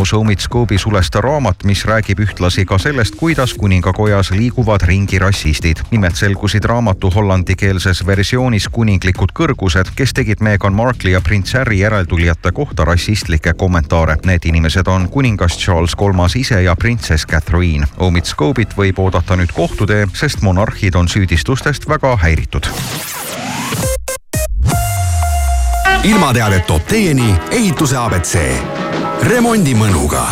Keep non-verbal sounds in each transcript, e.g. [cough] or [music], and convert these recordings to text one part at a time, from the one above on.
ilmus Omitscope'i sulesta raamat, mis räägib ühtlasi ka sellest, kuidas kuningakojas liiguvad ringi rassistid. nimelt selgusid raamatu hollandikeelses versioonis kuninglikud kõrgused, kes tegid Meghan Markle'i ja prints Harry järeltulijate kohta rassistlikke kommentaare. Need inimesed on kuningas Charles Kolmas ise ja printsess Catherine. Omitscope'it võib oodata nüüd kohtutee, sest monarhid on süüdistustest väga häiritud ilmateadet toob teieni ehituse abc. Remondi mõnuga.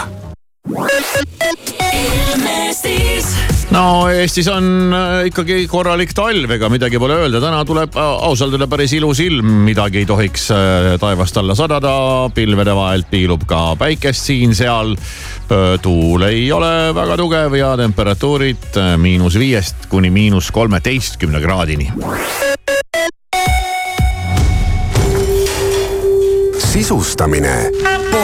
no Eestis on äh, ikkagi korralik talv, ega midagi pole öelda, täna tuleb äh, ausalt öelda päris ilus ilm, midagi ei tohiks äh, taevast alla sadada, pilvede vahelt piilub ka päikest siin-seal. tuul ei ole väga tugev ja temperatuurid miinus viiest kuni miinus kolmeteistkümne kraadini. sisustamine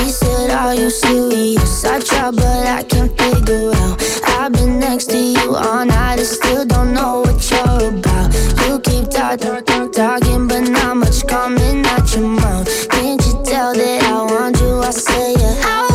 He said, Are you serious? I try, but I can't figure out. I've been next to you all night and still don't know what you're about. You keep talking, talking, but not much coming out your mouth. Can't you tell that I want you? I say, yeah. I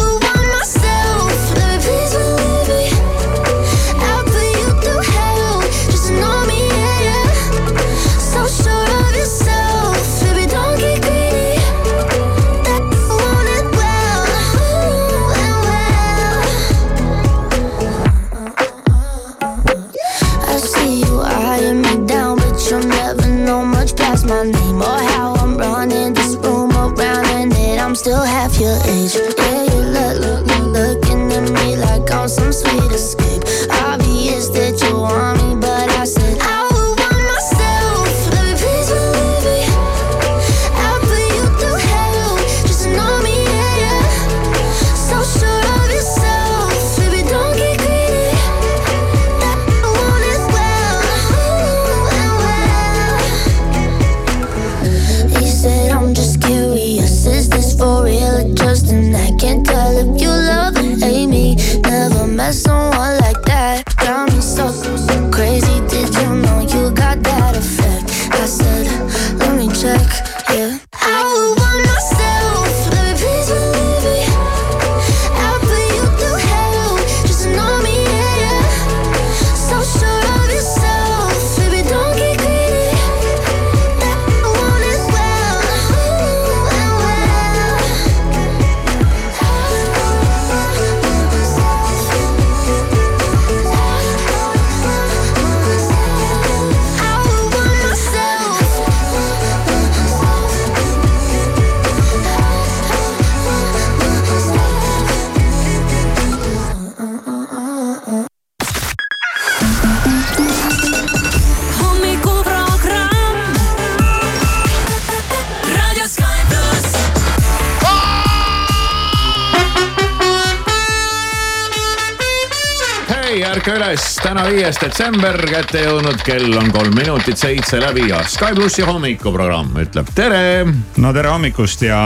ärka üles, täna viies detsember, kätte jõudnud, kell on kolm minutit seitse läbi ja Sky plussi hommikuprogramm ütleb tere. no tere hommikust ja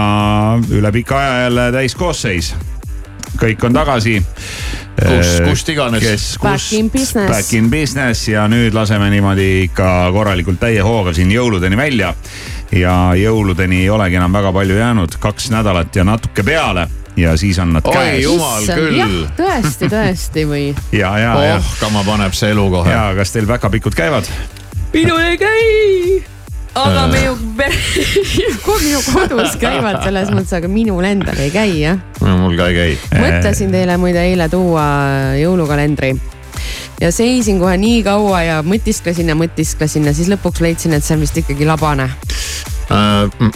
üle pika aja jälle täiskoosseis. kõik on tagasi. Kus- kust iganes. kes, Back kus. in business. Back in business ja nüüd laseme niimoodi ikka korralikult täie hooga siin jõuludeni välja. ja jõuludeni ei olegi enam väga palju jäänud, kaks nädalat ja natuke peale ja siis on nad oi käes. jumal küll. jah, tõesti, tõesti või? [laughs] ja, ja, ja oh, kama paneb see elu kohe. ja kas teil päkapikud käivad? minul ei käi. aga minu pere, [laughs] minu kodus käivad selles mõttes, aga minul endal ei käi jah. mul ka ei käi. mõtlesin teile muide eile tuua jõulukalendri ja seisin kohe nii kaua ja mõtisklesin ja mõtisklesin ja siis lõpuks leidsin, et see on vist ikkagi labane. Äh,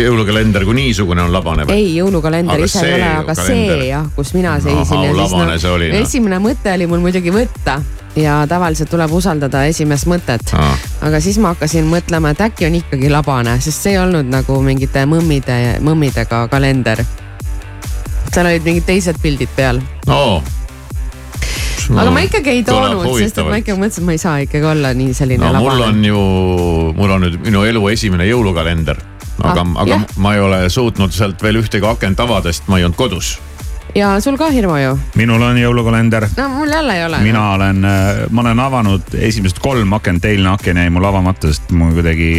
jõulukalender kui niisugune on labane või? ei, jõulukalender ise ei ole, aga kalender. see jah, kus mina seisin labane see oli, noh. esimene mõte oli mul muidugi võtta ja tavaliselt tuleb usaldada esimest mõtet Aa. aga siis ma hakkasin mõtlema, et äkki on ikkagi labane, sest see ei olnud nagu mingite mõmmide, mõmmidega kalender. seal olid mingid teised pildid peal oo. aga ma ikkagi ei toonud, sest et ma ikkagi mõtlesin, et ma ei saa ikkagi olla nii selline no mul on labane. ju, mul on nüüd minu elu esimene jõulukalender. aga ah,, aga jah. ma ei ole suutnud sealt veel ühtegi akent avada, sest ma ei olnud kodus. Ja sul ka Hirmu ju? minul on jõulukalender no mul jälle ei ole. mina olen, ma olen avanud esimesed kolm akent, eilne aken jäi mul avamata, sest mul kuidagi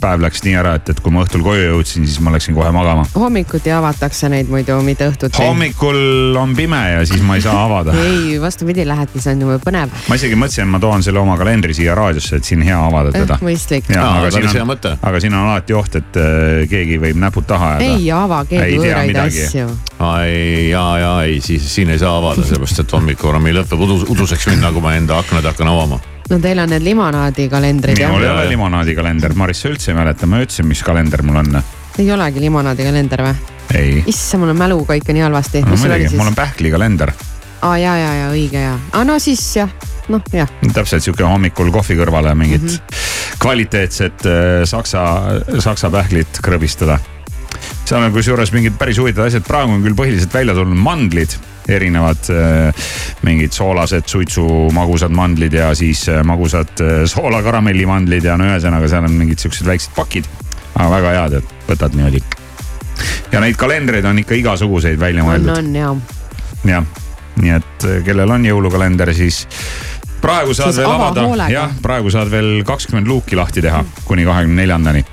päev läks nii ära, et, et kui ma õhtul koju jõudsin, siis ma läksin kohe magama. hommikuti avatakse neid muidu, mitte õhtuti. hommikul on pime ja siis ma ei saa avada. [laughs] ei, vastupidi, lähedki, see on ju põnev. ma isegi mõtlesin, et ma toon selle oma kalendri siia raadiosse, et siin hea avada teda. mõistlik. Jaa, Aa, aga siin on- hea mõte. aga siin on alati oht, et äh, keegi võib näpud taha ajada. ei ava Ei keegi võõraid asju. ei, ja, ja ei, siis siin ei saa avada, sellepärast et hommikuprogrammi lõpeb udus, uduseks minna, kui ma enda aknad hakkan avama. no teil on need limonaadikalendrid jah minul ei ole limonaadikalender, Maris, sa üldse ei mäleta, ma ütlesin, mis kalender mul on. ei olegi limonaadikalender või? ei. issand, mul on mäluga ikka nii halvasti. no mis sul oli muidugi, siis mul on? pähklikalender. aa ja, ja, ja õige ja, aa no siis jah, noh jah, täpselt sihuke hommikul kohvi kõrvale mingit mm. -hmm. kvaliteetset äh, saksa, saksa pähklit krõbistada. On kusjuures mingid päris huvitavad asjad, praegu on küll põhiliselt välja tulnud mandlid, erinevad äh, mingid soolased suitsumagusad mandlid ja siis äh, magusad äh, soolakaramellimandlid ja no ühesõnaga, seal on mingid siuksed väiksed pakid. aga väga head, et võtad niimoodi. ja neid kalendreid on ikka igasuguseid välja on, mõeldud on ja. jah, nii et kellel on jõulukalender, siis praegu saad Siis veel ava avada, jah, praegu saad veel kakskümmend luuki lahti teha kuni kahekümne neljandani.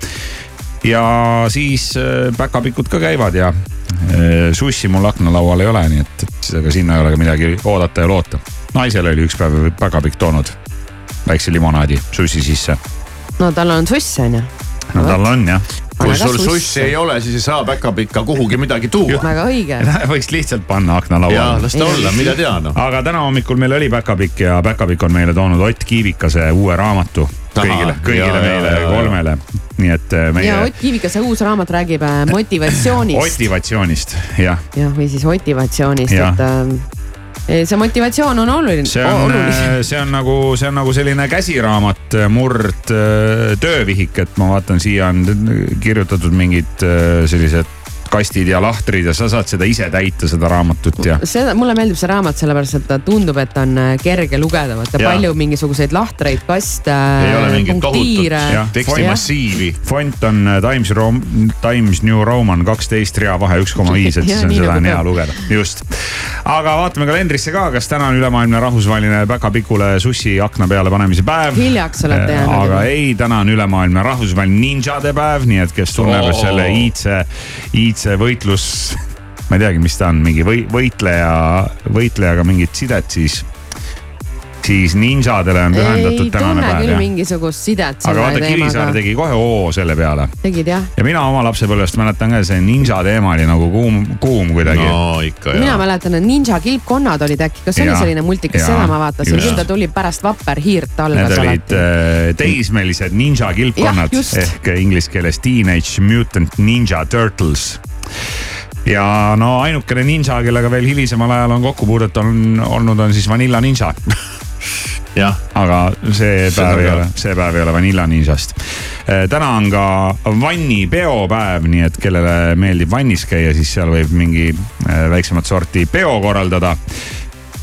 Ja siis äh, päkapikud ka käivad ja äh, sussi mul aknalaual ei ole, nii et, et ega sinna ei ole ka midagi oodata ja loota. naisele oli üks päev päkapikk toonud väikse limonaadi sussi sisse. no tal on suss on ju. no tal on jah. kui sul sussi ei ole, siis ei saa päkapikka kuhugi midagi tuua. väga õige. [laughs] võiks lihtsalt panna ja aknalauale. las ta olla, mida teha noh. aga täna hommikul meil oli päkapikk ja päkapikk on meile toonud Ott Kiivikase uue raamatu kõigile, kõigile ja, meile ja, ja, ja. kolmele. nii et äh, ja meie Ott Kiivikase uus raamat räägib äh, motivatsioonist. motivatsioonist, jah. jah, või siis motivatsioonist, et äh, see motivatsioon on oluline, see on oluline., see on nagu, see on nagu selline käsiraamat, murd äh, töövihik, et ma vaatan, siia on kirjutatud mingid äh, sellised kastid ja lahtrid ja sa saad seda ise täita, seda raamatut ja seda, mulle meeldib see raamat sellepärast, et ta tundub, et ta on äh, kerge lugeda, vaata palju mingisuguseid lahtreid, kaste, ei ole mingit tohutut Jah. tekstimassiivi. font on äh, Times Times New Roman kaksteist rea vahe üks koma viis, et siis [laughs] on seda nagu on hea lugeda, just. aga vaatame kalendrisse ka, kas täna on ülemaailmne rahvusvaheline päkapikule sussi akna peale panemise päev. hiljaks olete jäänud. aga ei, täna on ülemaailmne rahvusvaheline ninjade päev, nii et kes tunneb selle iidse, iidse võitlus, [laughs] ma ei teagi, mis ta on, mingi või, võitleja, võitlejaga mingit sidet, siis, siis ninjadele on ei pühendatud tänane tunne päev küll jah. mingisugust sidet aga selle vaata, Kivisaar teemaga. tegi kohe oo selle peale tegid jah? ja mina oma lapsepõlvest mäletan ka, see ninja teema oli nagu kuum, kuum kuidagi no.. ikka mina jah. mäletan, et Ninja kilpkonnad olid äkki, kas oli Jaa, selline multikas, seda ma vaatasin, küll ta tuli pärast Vapper hiirt algas Need olid alati. äh, teismelised ninja kilpkonnad ehk inglise keeles Teenage Mutant Ninja Turtles ja no ainukene ninja, kellega veel hilisemal ajal on kokkupuudet on olnud, on siis Vanilla Ninja. [laughs] aga see päev ei ole, see päev ei ole Vanilla Ninjast. täna on ka vannipeopäev, nii et kellele meeldib vannis käia, siis seal võib mingi äh, väiksemat sorti peo korraldada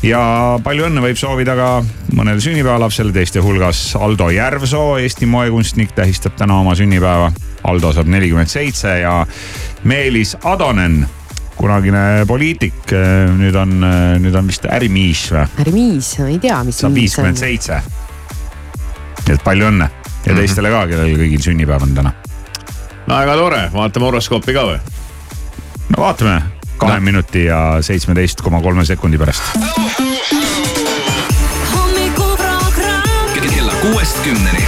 ja palju õnne võib soovida ka mõnele sünnipäevalapsele, teiste hulgas Aldo Järvsoo, Eesti moekunstnik, tähistab täna oma sünnipäeva. Aldo saab nelikümmend seitse ja Meelis Atonen, kunagine poliitik, nüüd on, nüüd on vist ärimiis või, Hermiis, ma ei tea, mis saab viiskümmend on. seitse. nii et palju õnne ja teistele ka, kellel kõigil sünnipäev on täna. no väga tore, vaatame horoskoopi ka või? no vaatame kahe No. minuti ja seitsmeteist koma kolme sekundi pärast. hommikuprogramm kella kuuest kümneni.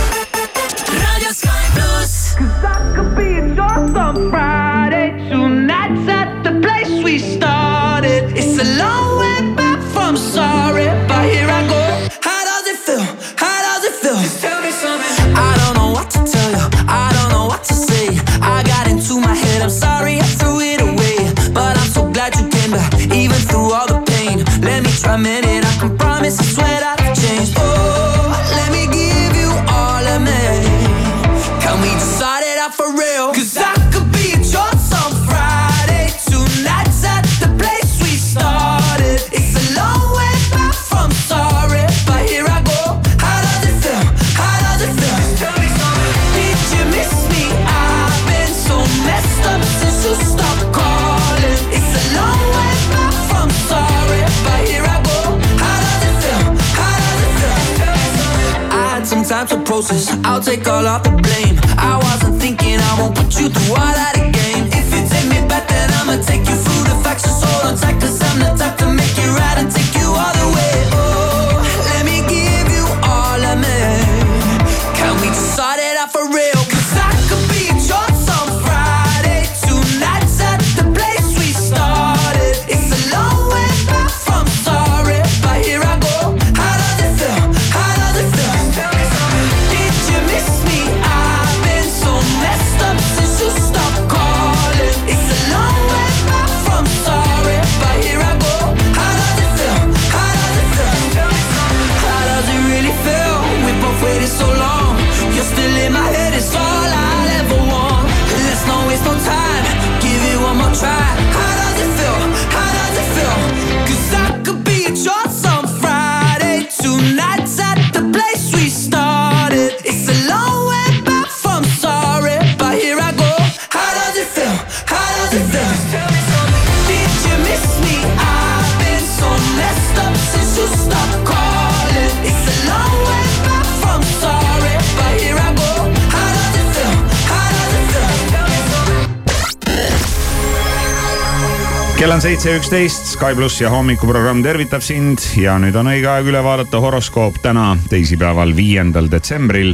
Kell on seitse üksteist, Sky pluss ja hommikuprogramm tervitab sind ja nüüd on õige aeg üle vaadata horoskoop täna, teisipäeval, viiendal detsembril.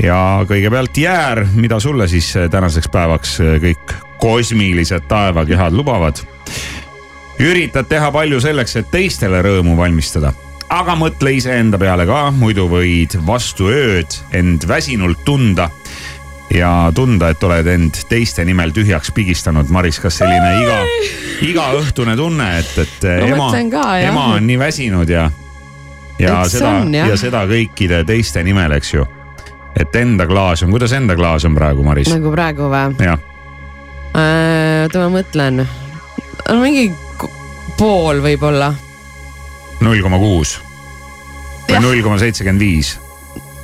ja kõigepealt jäär, mida sulle siis tänaseks päevaks kõik kosmilised taevakehad lubavad. üritad teha palju selleks, et teistele rõõmu valmistada, aga mõtle iseenda peale ka, muidu võid vastu ööd end väsinult tunda ja tunda, et oled end teiste nimel tühjaks pigistanud. Maris, kas selline iga, igaõhtune tunne, et, et Ma ema, ema on nii väsinud ja, ja Eks seda on, ja seda kõikide teiste nimel, eks ju. et enda klaas on, kuidas enda klaas on praegu, Maris? nagu praegu või? jah, oota, ma mõtlen. mingi k- pool võib-olla. null koma kuus või null koma seitsekümmend viis,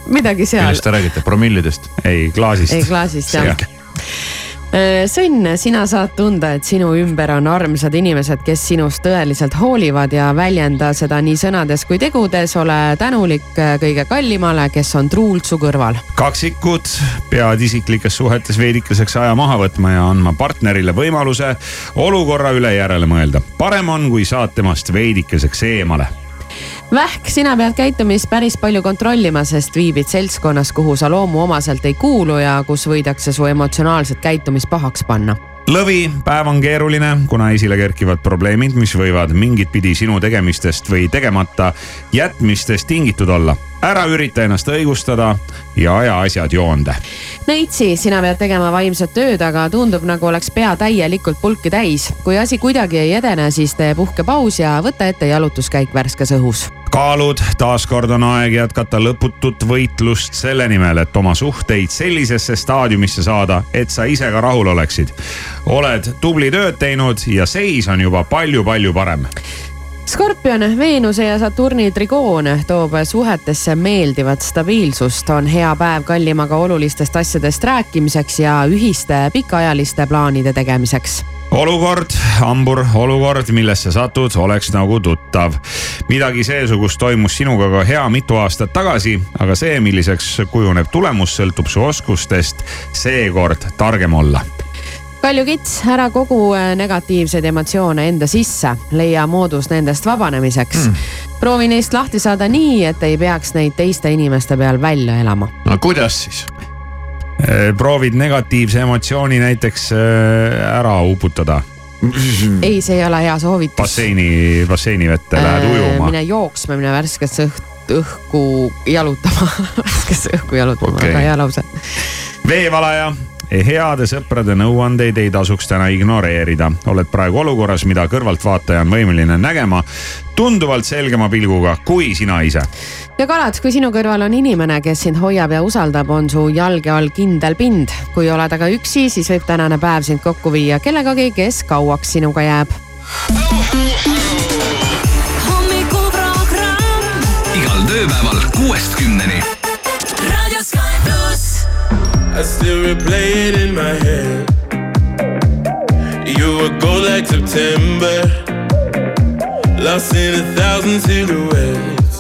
midagi seal millest. te räägite, promillidest? ei klaasist. ei, klaasist jah Selge.. Sõnn, sina saad tunda, et sinu ümber on armsad inimesed, kes sinust tõeliselt hoolivad ja väljenda seda nii sõnades kui tegudes. ole tänulik äh, kõige kallimale, kes on truult su kõrval. kaksikud peavad isiklikes suhetes veidikeseks aja maha võtma ja andma partnerile võimaluse olukorra üle järele mõelda. parem on, kui saad temast veidikeseks eemale Vähk, sina pead käitumist päris palju kontrollima, sest viibid seltskonnas, kuhu sa loomuomaselt ei kuulu ja kus võidakse su emotsionaalset käitumist pahaks panna. lõvi, päev on keeruline, kuna esile kerkivad probleemid, mis võivad mingit pidi sinu tegemistest või tegemata jätmistest tingitud olla. Ära ürita ennast õigustada ja aja asjad joonde. Neitsi, sina pead tegema vaimset tööd, aga tundub nagu oleks pea täielikult pulki täis. kui asi kuidagi ei edene, siis tee puhkepaus ja võta ette jalutuskäik värskes õhus. kaalud, taaskord on aeg jätkata lõputut võitlust selle nimel, et oma suhteid sellisesse staadiumisse saada, et sa ise ka rahul oleksid. oled tubli tööd teinud ja seis on juba palju-palju parem. Skorpion, Veenuse ja Saturni trigoon toob suhetesse meeldivat stabiilsust, on hea päev kallimaga olulistest asjadest rääkimiseks ja ühiste pikaajaliste plaanide tegemiseks. Olukord, hambur, olukord, millesse satud, oleks nagu tuttav. midagi seesugust toimus sinuga ka hea mitu aastat tagasi, aga see, milliseks kujuneb tulemus, sõltub su oskustest seekord targem olla Kalju Kits, ära kogu äh, negatiivseid emotsioone enda sisse, leia moodus nendest vabanemiseks mm.. proovi neist lahti saada nii, et ei peaks neid teiste inimeste peal välja elama. no kuidas siis? Eh, proovid negatiivse emotsiooni näiteks eh, ära uputada ei, see ei ole hea soovitus. basseini, basseini vette, lähed ujuma. mine jooksma, mine värskesse õht-, õhku jalutama, [laughs] värskesse õhku jalutama okay., väga hea lause. veevalaja, heade sõprade nõuandeid ei tasuks täna ignoreerida. oled praegu olukorras, mida kõrvaltvaataja on võimeline nägema tunduvalt selgema pilguga kui sina ise. ja kalad, kui sinu kõrval on inimene, kes sind hoiab ja usaldab, on su jalge all kindel pind. kui oled aga üksi, siis võib tänane päev sind kokku viia kellegagi, kes kauaks sinuga jääb. hommikuprogramm igal tööpäeval kuuest kümneni. I still replay it in my head. You were gold like September, lost in a thousand silhouettes.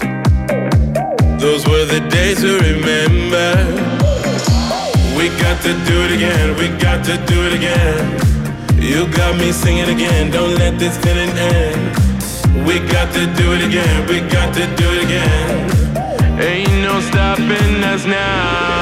Those were the days to remember. We got to do it again, we got to do it again. You got me singing again, don't let this feeling end. We got to do it again, we got to do it again. Ain't no stopping us now.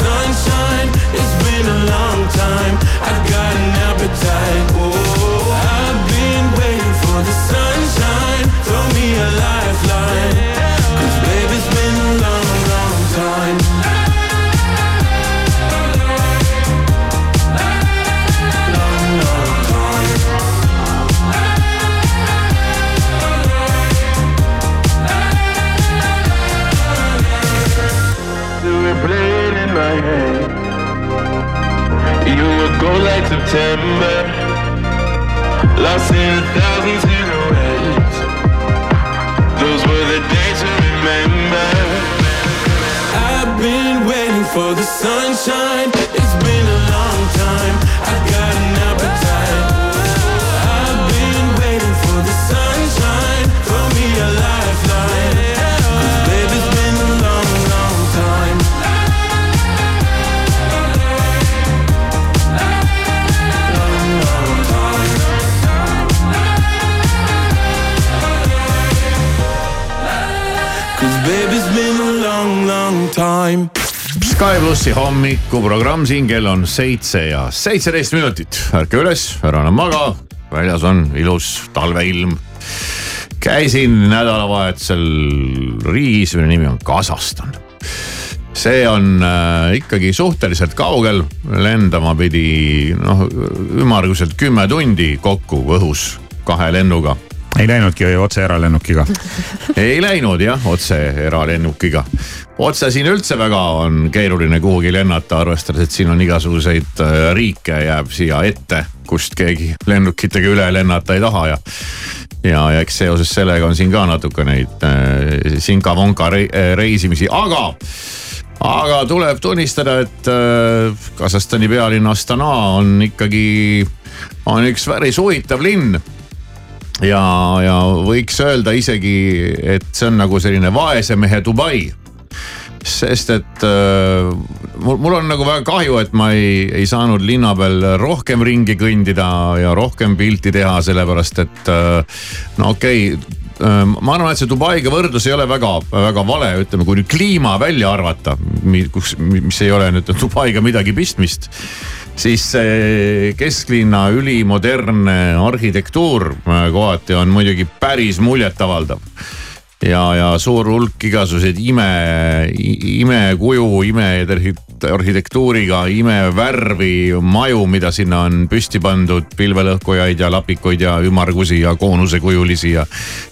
sunshine. Plussi hommikuprogramm siin kell on seitse ja seitseteist minutit. ärka üles, ära enam maga, väljas on ilus talveilm. käisin nädalavahetusel riigis, mille nimi on Kasahstan. see on äh, ikkagi suhteliselt kaugel, lendama pidi noh ümmarguselt kümme tundi kokku õhus kahe lennuga ei läinudki otse eralennukiga. [laughs] ei läinud jah, otse eralennukiga. otse siin üldse väga on keeruline kuhugi lennata, arvestades, et siin on igasuguseid äh, riike jääb siia ette, kust keegi lennukitega üle lennata ei taha ja. ja, ja eks seoses sellega on siin ka natuke neid äh, sinka-vonka re reisimisi, aga aga tuleb tunnistada, et äh, Kasahstani pealinn Astana on ikkagi, on üks päris huvitav linn ja, ja võiks öelda isegi, et see on nagu selline vaese mehe Dubai. sest et äh, mul, mul on nagu väga kahju, et ma ei, ei saanud linna peal rohkem ringi kõndida ja rohkem pilti teha, sellepärast et äh, no okei okay, ma arvan, et see Dubaiga võrdlus ei ole väga, väga vale, ütleme, kui nüüd kliima välja arvata, kus, mis ei ole nüüd Dubaiga midagi pistmist siis see kesklinna ülimodernne arhitektuur kohati on muidugi päris muljetavaldav. ja, ja suur hulk igasuguseid ime, imekuju, imearhitektuuriga, imevärvi maju, mida sinna on püsti pandud, pilvelõhkujaid ja lapikuid ja ümmargusi ja koonusekujulisi ja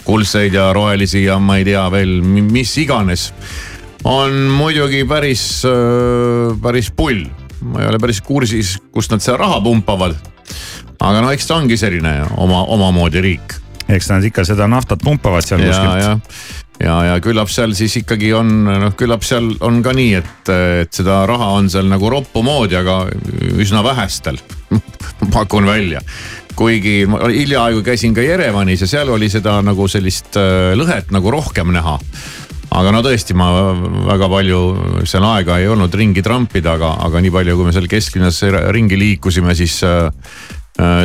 kuldseid ja rohelisi ja ma ei tea veel, mis iganes. on muidugi päris, päris pull ma ei ole päris kursis, kust nad seda raha pumpavad. aga no eks ta ongi selline oma, omamoodi riik. eks nad ikka seda naftat pumpavad seal ja, kuskilt. ja, ja, ja küllap seal siis ikkagi on, noh küllap seal on ka nii, et, et seda raha on seal nagu roppu moodi, aga üsna vähestel [laughs] pakun välja kuigi ma hiljaaegu käisin ka Jerevanis ja seal oli seda nagu sellist äh, lõhet nagu rohkem näha aga no tõesti, ma väga palju seal aega ei olnud ringi trampida, aga, aga nii palju, kui me seal kesklinnas ringi liikusime, siis äh,,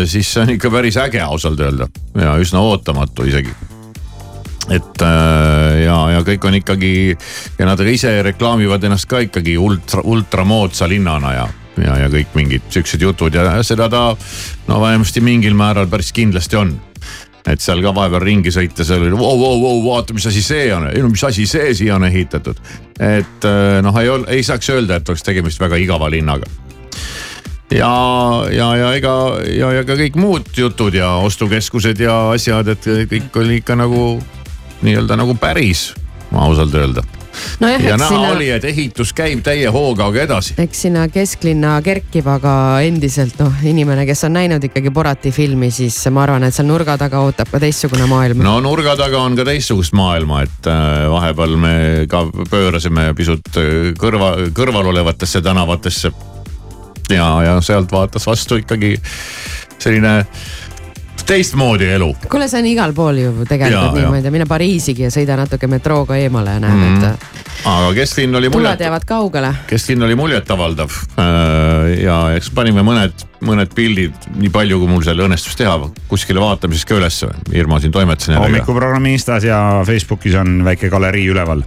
siis see on ikka päris äge ausalt öelda ja üsna ootamatu isegi. et äh, ja, ja kõik on ikkagi ja nad ise reklaamivad ennast ka ikkagi ultra, ultramoodsa linnana ja ja, ja kõik mingid siuksed jutud ja seda ta no vähemasti mingil määral päris kindlasti on et seal ka vahepeal ringi sõites oli vau, vau, vau, vaata, mis asi see on, ei no mis asi see siia on ehitatud. et äh, noh, ei ei saaks öelda, et oleks tegemist väga igava linnaga. ja, ja, ja ega ja, ja ka kõik muud jutud ja ostukeskused ja asjad, et kõik oli ikka nagu nii-öelda nagu päris, ausalt öelda nojah, ja eks näha sinna, oli, et ehitus käib täie hooga aga edasi. eks sinna kesklinna kerkib, aga endiselt noh, inimene, kes on näinud ikkagi Borati filmi, siis ma arvan, et seal nurga taga ootab ka teistsugune maailm. no nurga taga on ka teistsugust maailma, et äh, vahepeal me ka pöörasime pisut äh, kõrva, kõrval olevatesse tänavatesse. ja, ja sealt vaatas vastu ikkagi selline teistmoodi elu. kuule, see on igal pool ju tegelikult niimoodi, mine Pariisigi ja sõida natuke metrooga eemale ja näed mm,, et aga kesklinn oli tuled muljet, jäävad kaugele. kesklinn oli muljetavaldav. ja eks panime mõned, mõned pildid, nii palju kui mul seal õnnestus teha, kuskile vaatamiseks ka ülesse. Irma siin toimetasin hommikuprogrammi Instas ja Facebookis on väike galerii üleval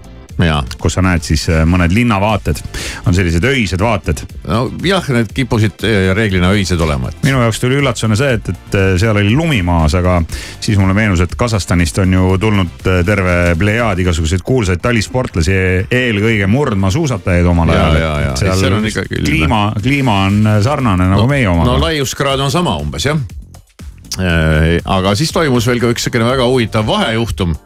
kus sa näed siis äh, mõned linnavaated, on sellised öised vaated. nojah, need kippusid äh, reeglina öised olema, et minu jaoks tuli üllatusena see, et, et äh, seal oli lumi maas, aga siis mulle meenus, et Kasahstanist on ju tulnud terve plejaad igasuguseid kuulsaid talisportlasi, eelkõige murdmaasuusatajaid omal Ja, ajal. ja, ja. seal Seal on ikka küll. kliima, kliima on sarnane nagu meie no omaga. laiuskraad on sama umbes jah. aga siis toimus veel ka üks sihukene väga huvitav vahejuhtum,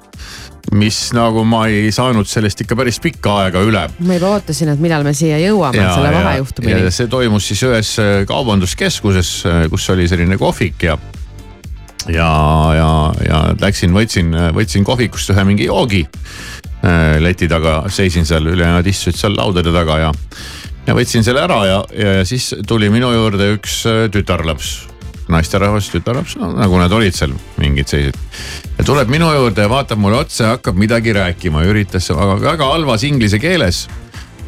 mis nagu ma ei saanud sellest ikka päris pikka aega üle. ma juba ootasin, et millal me siia jõuame, selle vahejuhtumini. ja see toimus siis ühes äh, kaubanduskeskuses, kus oli selline kohvik ja ja, ja, ja läksin, võtsin, võtsin kohvikust ühe mingi joogi. äh, leti taga, seisin seal, ülejäänud istusid seal laudade taga ja, ja võtsin selle ära ja, ja, ja siis tuli minu juurde üks äh, tütarlaps. Naisterahvas, tütarlaps, no nagu nad olid seal mingid sellised. ja tuleb minu juurde ja vaatab mulle otsa ja hakkab midagi rääkima, üritas aga väga halvas inglise keeles.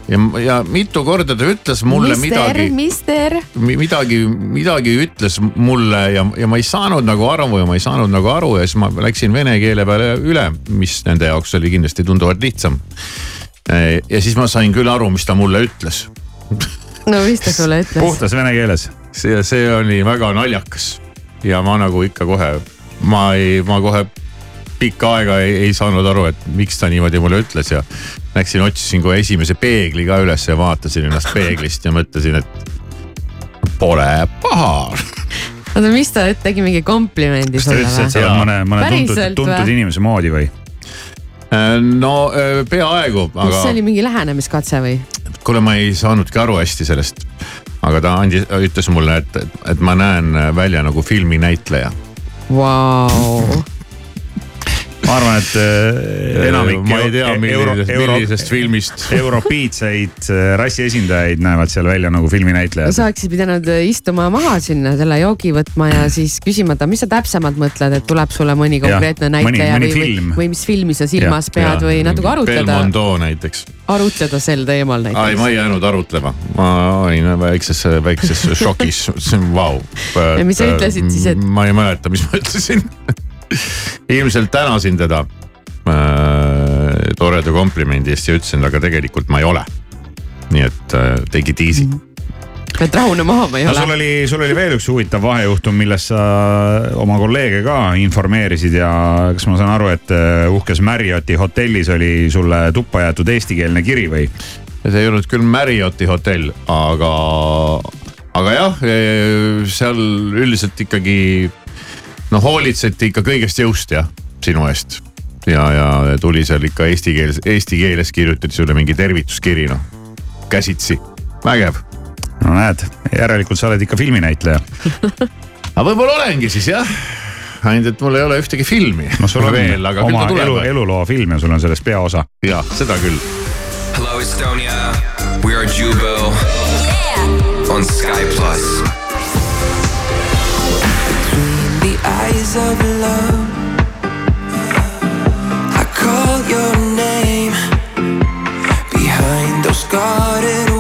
ja, ja mitu korda ta ütles mulle mister, midagi midagi, midagi ütles mulle ja, ja ma ei saanud nagu aru ja ma ei saanud nagu aru ja siis ma läksin vene keele peale üle, mis nende jaoks oli kindlasti tunduvalt lihtsam. ja siis ma sain küll aru, mis ta mulle ütles. no mis ta sulle ütles? puhtas vene keeles. See, see oli väga naljakas ja ma nagu ikka kohe, ma ei, ma kohe pikka aega ei, ei saanud aru, et miks ta niimoodi mulle ütles ja läksin, otsisin kohe esimese peegli ka üles ja vaatasin ennast peeglist ja mõtlesin, et pole paha oota, mis ta tegi mingi komplimendi kas ta sulle ütles, et sa või? oled mõne, mõne tuntud, Päriselt tuntud või? inimese moodi või? no äh, peaaegu, kas see aga oli mingi lähenemiskatse või? kuule, ma ei saanudki aru hästi sellest. Aga ta andis, ütles mulle, et, et ma näen välja nagu filminäitleja. Vau. Ma arvan, et äh, enamik ma ei tea, millisest, millisest filmist. europiitsaid äh, rassi esindajaid näevad seal välja nagu filminäitlejad. sa oleksid pidanud istuma maha sinna selle joogi võtma ja siis küsima, et mis sa täpsemalt mõtled, et tuleb sulle mõni konkreetne mõni- näitleja mõni või, või, film. või mis filmi sa silmas Ja, pead või natuke arutleda, Belmondo näiteks. arutleda sel teemal ai, näiteks. ma ei jäänud arutlema, ma olin väikses, väikses šokis, mõtlesin vau. [laughs] Ja mis sa ütlesid siis, et- ma ei mäleta, mis ma ütlesin [laughs] ilmselt tänasin teda äh, toreda komplimendi eest ja ütlesin, aga tegelikult ma ei ole. nii et äh, take it easy mm. et rahune maha, ma ei no ole. sul oli, sul oli veel üks huvitav vahejuhtum, millest sa oma kolleege ka informeerisid ja kas ma saan aru, et äh, uhkes Marrioti hotellis oli sulle tuppa jäetud eestikeelne kiri või? ja see ei olnud küll Marrioti hotell, aga, aga jah, seal üldiselt ikkagi noh, hoolitseti ikka kõigest jõust jah, sinu eest. ja, ja tuli seal ikka eesti keeles, eesti keeles kirjutati sulle mingi tervituskiri noh, käsitsi, vägev. no näed, järelikult sa oled ikka filminäitleja. [laughs] aga võib-olla olengi siis jah, ainult et mul ei ole ühtegi filmi no sul on veel, aga küll ta elu, tuleb. eluloo film ja sul on selles peaosa. jah, seda küll. Hello Estonia, we are Jubo on Sky Plus. Eyes of love. I call your name behind those guarded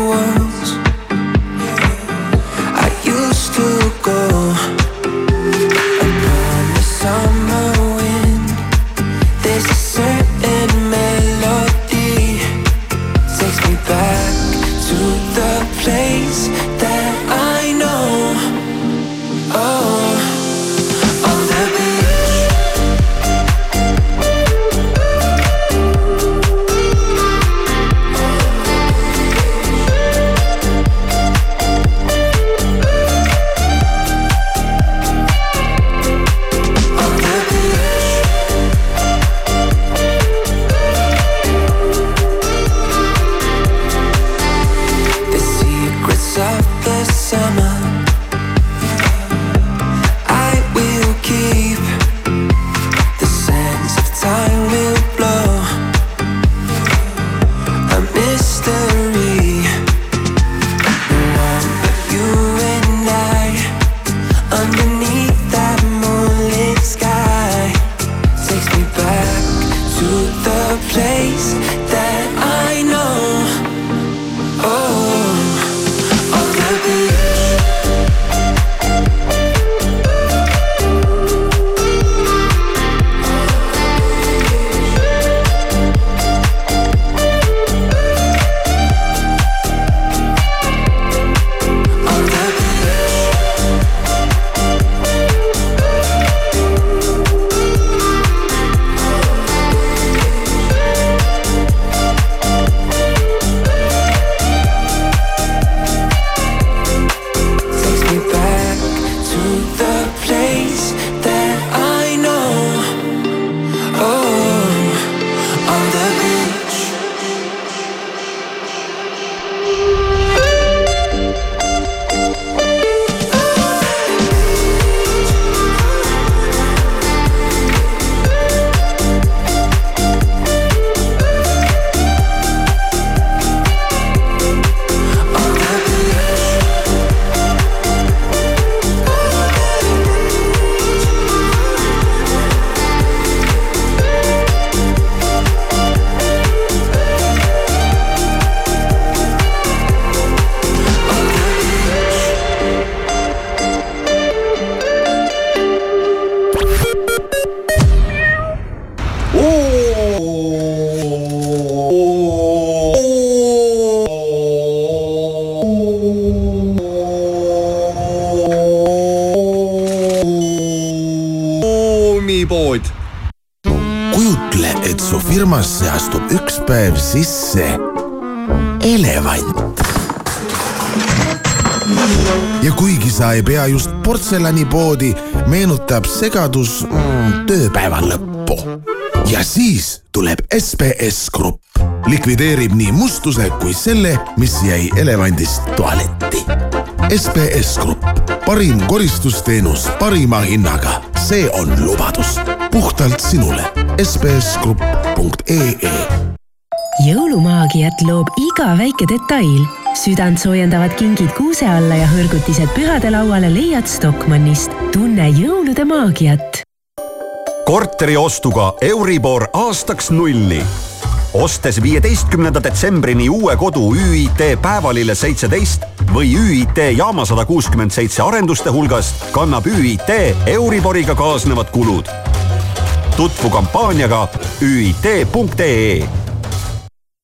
elevant. ja kuigi sa ei pea just portselanipoodi, meenutab segadus mm, tööpäeva lõppu. ja siis tuleb SBS Grupp, likvideerib nii mustuse kui selle, mis jäi elevandist tualetti. SBS Grupp, parim koristusteenus parima hinnaga, see on lubadus puhtalt sinule. sbsgrupp.ee jõulumaagiat loob iga väike detail. südantsoojendavad kingid kuuse alla ja hõrgutised pühadelauale leiad Stockmannist. tunne jõulude maagiat. korteri ostuga Euribor aastaks nulli. ostes viieteistkümnenda detsembrini uue kodu ÜIT Päevalille seitseteist või ÜIT Jaama sada kuuskümmend seitse arenduste hulgast, kannab ÜIT Euriboriga kaasnevad kulud. tutvu kampaaniaga üit.ee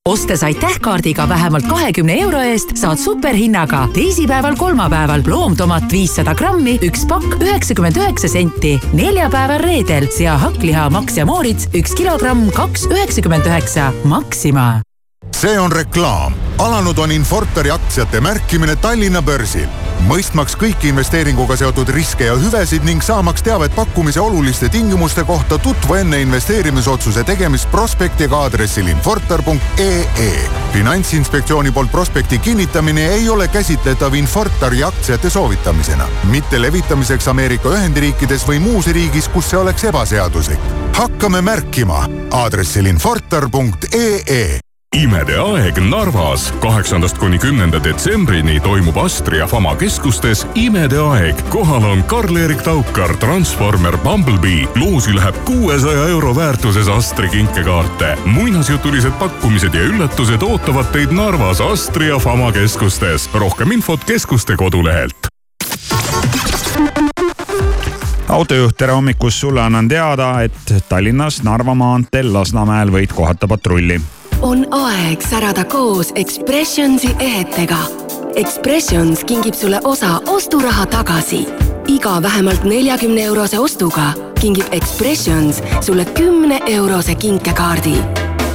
ostes aitäh-kaardiga vähemalt kahekümne euro eest saad superhinnaga teisipäeval, kolmapäeval loomtomat viissada grammi, üks pakk üheksakümmend üheksa senti. neljapäeval, reedel sea, hakkliha, Max ja Moorits üks kilogramm, kaks üheksakümmend üheksa. Maxima see on reklaam. alanud on Infortari aktsiate märkimine Tallinna börsil. mõistmaks kõiki investeeringuga seotud riske ja hüvesid ning saamaks teavet pakkumise oluliste tingimuste kohta, tutvu enne investeerimisotsuse tegemist prospektiga aadressil infortar.ee. finantsinspektsiooni poolt prospekti kinnitamine ei ole käsitletav Infortari aktsiate soovitamisena, mitte levitamiseks Ameerika Ühendriikides või muus riigis, kus see oleks ebaseaduslik. hakkame märkima aadressil infortar.ee imede aeg Narvas. kaheksandast kuni kümnenda detsembrini toimub Astria Fama keskustes Imede aeg. kohal on Karl-Erik Taukar, Transformer Bumblebee. loosi läheb kuuesaja euro väärtuses Astri kinkekaarte. muinasjutulised pakkumised ja üllatused ootavad teid Narvas Astria Fama keskustes. rohkem infot keskuste kodulehelt autojuht, tere hommikust, sulle annan teada, et Tallinnas Narva maanteel Lasnamäel võid kohata patrulli on aeg särada koos Expressionsi ehetega. Expressions kingib sulle osa osturaha tagasi. iga vähemalt neljakümne eurose ostuga kingib Expressions sulle kümne eurose kinkekaardi.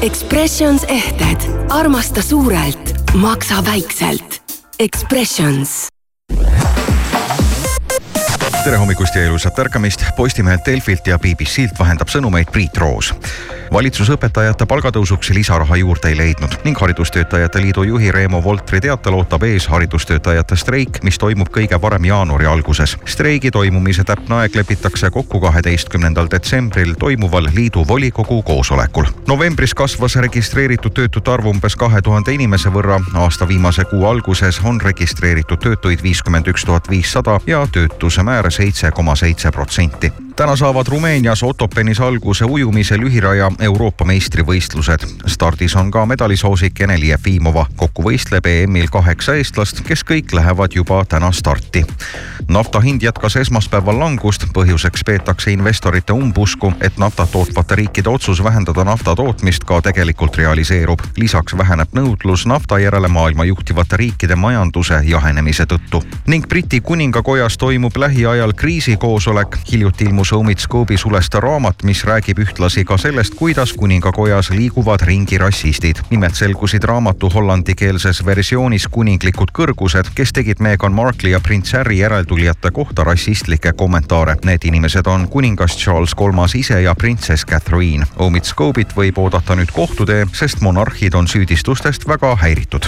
Expressions ehted, armasta suurelt, maksa väikselt. Expressions tere hommikust ja ilusat ärkamist. Postimehelt Delfilt ja BBC-lt vahendab sõnumeid Priit Roos valitsus õpetajate palgatõusuks lisaraha juurde ei leidnud ning Haridustöötajate Liidu juhi Reemo Voltri teatel ootab ees haridustöötajate streik, mis toimub kõige varem jaanuari alguses. streigi toimumise täpne aeg lepitakse kokku kaheteistkümnendal detsembril toimuval liidu volikogu koosolekul. novembris kasvas registreeritud töötute arv umbes kahe tuhande inimese võrra. aasta viimase kuu alguses on registreeritud töötuid viiskümmend üks tuhat viissada ja töötuse määr seitse koma seitse protsenti täna saavad Rumeenias Otopenis alguse ujumise lühiraja Euroopa meistrivõistlused. stardis on ka medalisoosik Eneli Jefimova. kokku võistleb EM-il kaheksa eestlast, kes kõik lähevad juba täna starti. nafta hind jätkas esmaspäeval langust, põhjuseks peetakse investorite umbusku, et naftat tootvate riikide otsus vähendada nafta tootmist ka tegelikult realiseerub. lisaks väheneb nõudlus nafta järele maailma juhtivate riikide majanduse jahenemise tõttu. ning Briti kuningakojas toimub lähiajal kriisikoosolek. hiljuti ilmus ilmus Omitscoobi sulesta raamat, mis räägib ühtlasi ka sellest, kuidas kuningakojas liiguvad ringi rassistid. nimelt selgusid raamatu hollandikeelses versioonis kuninglikud kõrgused, kes tegid Meghan Markle'i ja prints Harry järeltulijate kohta rassistlikke kommentaare. Need inimesed on kuningas Charles Kolmas ise ja printsess Catherine. Omitscoobit võib oodata nüüd kohtutee, sest monarhid on süüdistustest väga häiritud.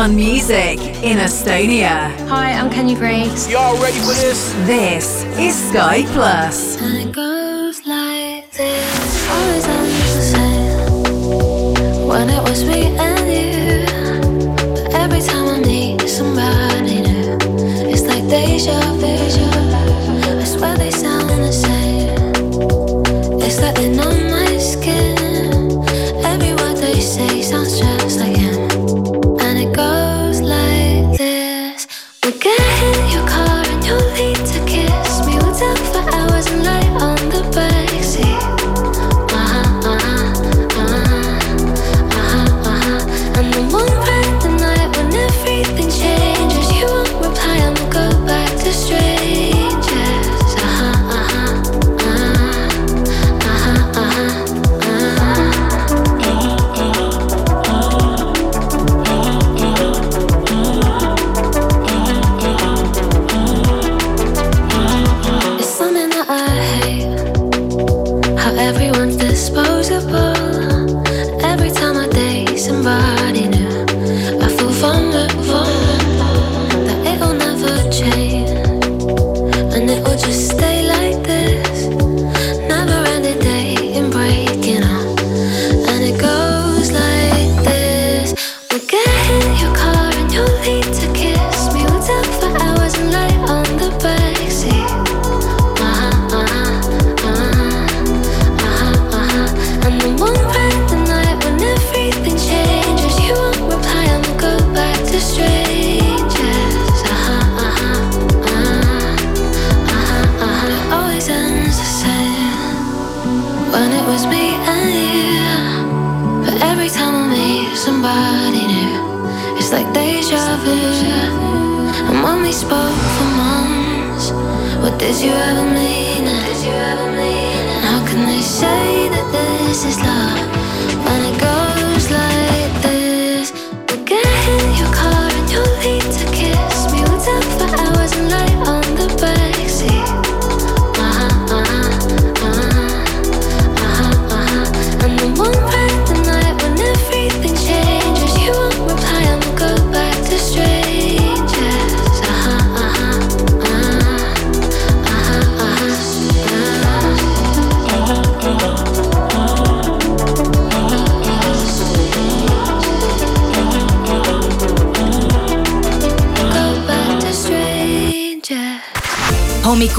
One Music in Estonia. Hi, I'm Kenny Greaves. Y'all ready for this? This is Sky Plus.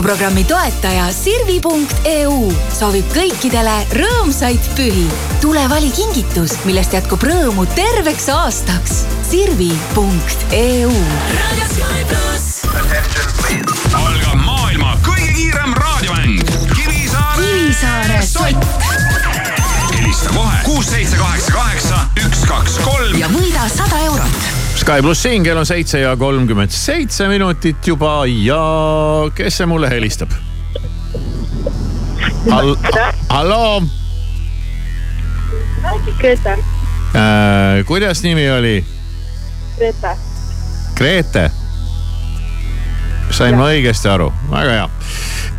hommikuprogrammi toetaja Sirvi.eu soovib kõikidele rõõmsaid pühi. tule vali kingitus, millest jätkub rõõmu terveks aastaks. Sirvi.eu. algab maailma kõige kiirem raadiomäng Kivisaare. Kivisaare sott helista kohe kuus, seitse, kaheksa, kaheksa, üks, kaks, kolm. ja võida sada eurot Sky pluss siin, kell on seitse ja kolmkümmend seitse minutit juba ja kes see mulle helistab Hall? halloo. Grete äh,. kuidas nimi oli? Grete. Grete. sain ja. ma õigesti aru, väga hea.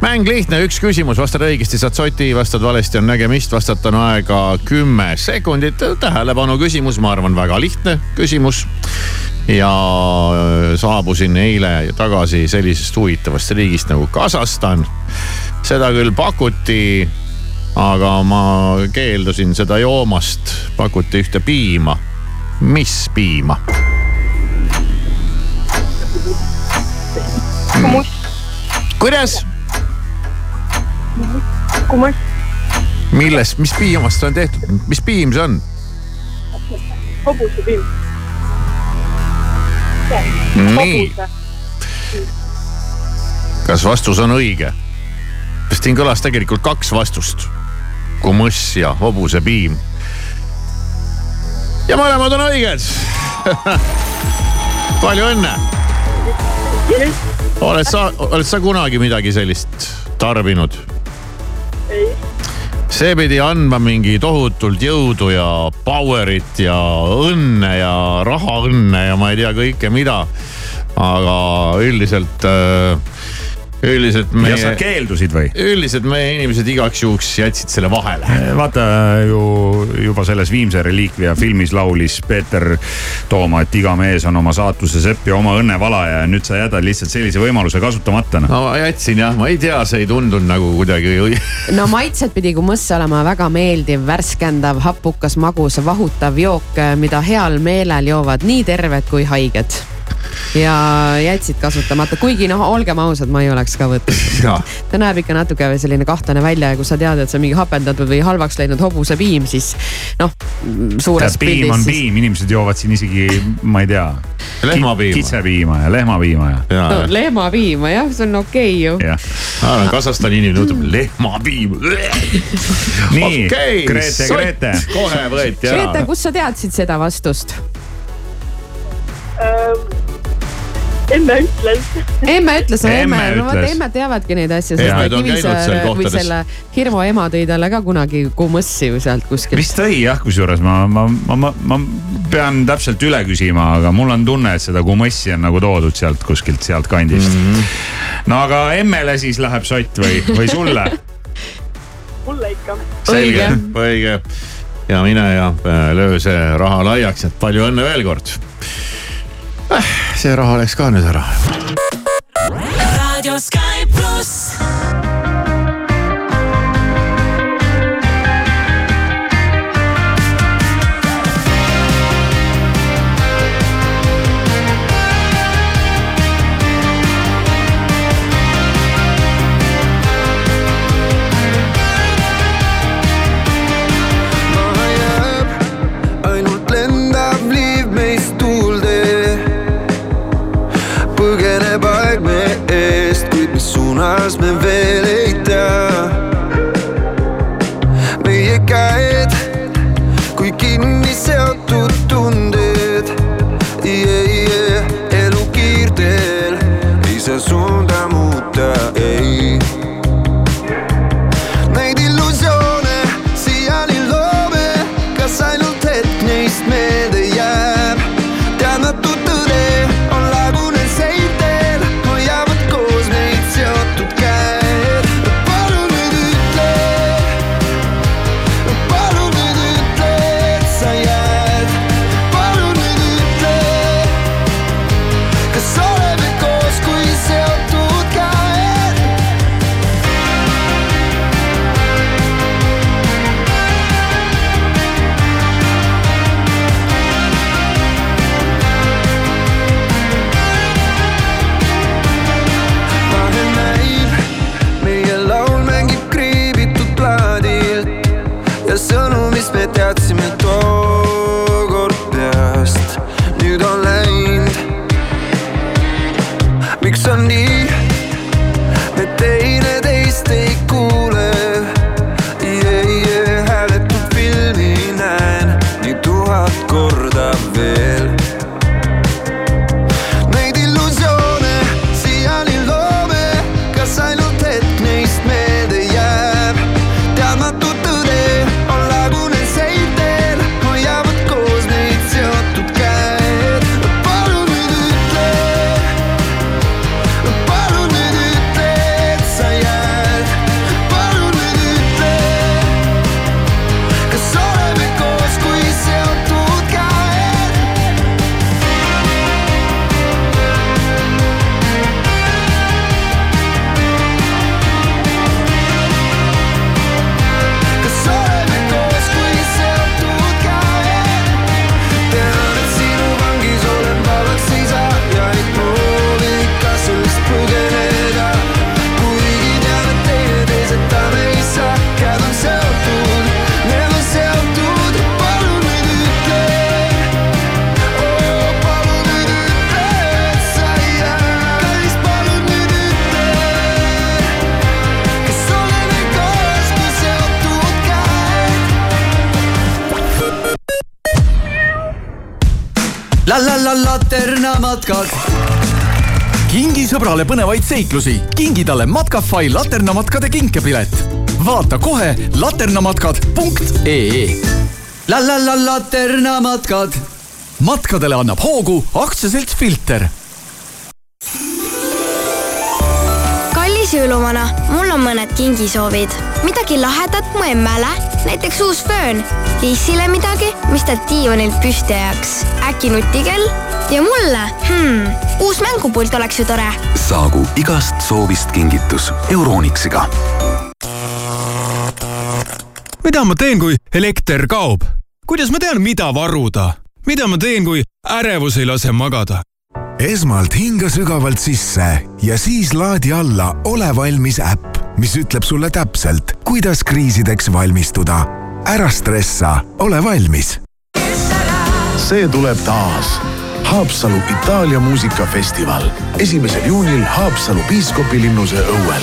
mäng lihtne, üks küsimus, vastad õigesti, saad soti, vastad valesti, on nägemist, vastata on aega kümme sekundit. tähelepanu küsimus, ma arvan, väga lihtne küsimus ja äh, saabusin eile tagasi sellisest huvitavast riigist nagu Kasahstan. seda küll pakuti, aga ma keeldusin seda joomast, pakuti ühte piima. mis piima? kuidas? millest, mis piimast see on tehtud, mis piim see on? hobusepiim. nii, kas vastus on õige? sest siin kõlas tegelikult kaks vastust. kumõss ja hobusepiim. ja mõlemad on õiged. [laughs] palju õnne. oled sa, oled sa kunagi midagi sellist tarbinud? ei, see pidi andma mingi tohutult jõudu ja power'it ja õnne ja rahaõnne ja ma ei tea kõike mida. aga üldiselt, üldiselt meie. ja sa keeldusid või? üldiselt meie inimesed igaks juhuks jätsid selle vahele. vaata ju juba selles Viimse reliikvia filmis laulis Peeter Tooma, et iga mees on oma saatuse sepp ja oma õnne valaja ja nüüd sa jätad lihtsalt sellise võimaluse kasutamata noh. no ma jätsin jah, ma ei tea, see ei tundunud nagu kuidagi [laughs] no maitselt pidi kumõss olema väga meeldiv, värskendav, hapukas, magus, vahutav jook, mida heal meelel joovad nii terved kui haiged. Ja jätsid kasutamata, kuigi noh, olgem ausad, ma ei oleks ka võtnud. ta näeb ikka natuke selline kahtlane välja ja kui sa tead, et see on mingi hapendatud või halvaks läinud hobusepiim, siis noh, suures piim on pildis siis. piim, inimesed joovad siin isegi, ma ei tea. Lehmapiima. kitsepiima ja lehmapiima ja. no lehmapiima jah, see on okei ju. jah. ma arvan, Kasahstani inimene ütleb lehmapiim. nii Okei, Grete. Grete. kohe võeti Grete, ära. kust sa teadsid seda vastust? Emme ütles. emme ütles, no emme, Emme no vot emmed teavadki neid asju, sest seal Kivisäär või selle Hirmu ema tõi talle ka kunagi kumõssi ju sealt kuskilt. vist tõi jah, kusjuures ma, ma, ma, ma, ma pean täpselt üle küsima, aga mul on tunne, et seda kumõssi on nagu toodud sealt kuskilt sealt kandist mm. -hmm. no aga emmele siis läheb sott või, või sulle? [laughs] mulle ikka. selge, õige. ja mine ja äh, löö see raha laiaks, et palju õnne veel kord. See raha läks ka nüüd ära. raadio Sky correr sõbrale põnevaid seiklusi, kingi talle Matkafai laternamatkade kinkepilet. vaata kohe laternamatkad.ee. la la la laternamatkad. matkadele annab hoogu aktsiaselts Filter kallis jõuluvana, mul on mõned kingisoovid. midagi lahedat mu emmele, näiteks uus föön. Liisile midagi, mis ta diivanilt püsti ajaks. äkki nutikell? ja mulle hmm,, uus mängupult oleks ju tore. Saagu igast soovist kingitus Euronixiga. mida ma teen, kui elekter kaob? kuidas ma tean, mida varuda? mida ma teen, kui ärevus ei lase magada? esmalt hinga sügavalt sisse ja siis laadi alla Ole valmis äpp, mis ütleb sulle täpselt, kuidas kriisideks valmistuda. ära stressa, ole valmis. see tuleb taas. Haapsalu Itaalia muusikafestival esimesel juunil Haapsalu piiskopilinnuse õuel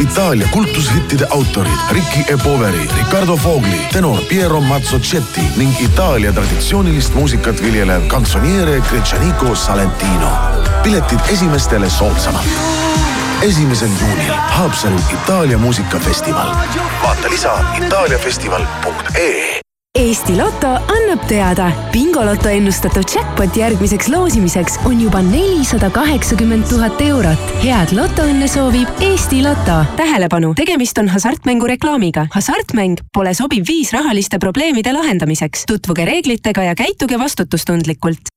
Itaalia kultushittide autorid Ricky E. Poveri, Ricardo Fogli, tenor Piero Mazzocetti ning Itaalia traditsioonilist muusikat viljelev kantsoniere Gretšaniko Salentino. piletid esimestele soodsamalt. esimesel juunil Haapsalu Itaalia muusikafestival. vaata lisa itaaliafestival.ee Eesti Loto annab teada, bingoloto ennustatud jackpot järgmiseks loosimiseks on juba nelisada kaheksakümmend tuhat eurot. head lotoõnne soovib Eesti Loto. tähelepanu, tegemist on hasartmängu reklaamiga. hasartmäng pole sobiv viis rahaliste probleemide lahendamiseks. tutvuge reeglitega ja käituge vastutustundlikult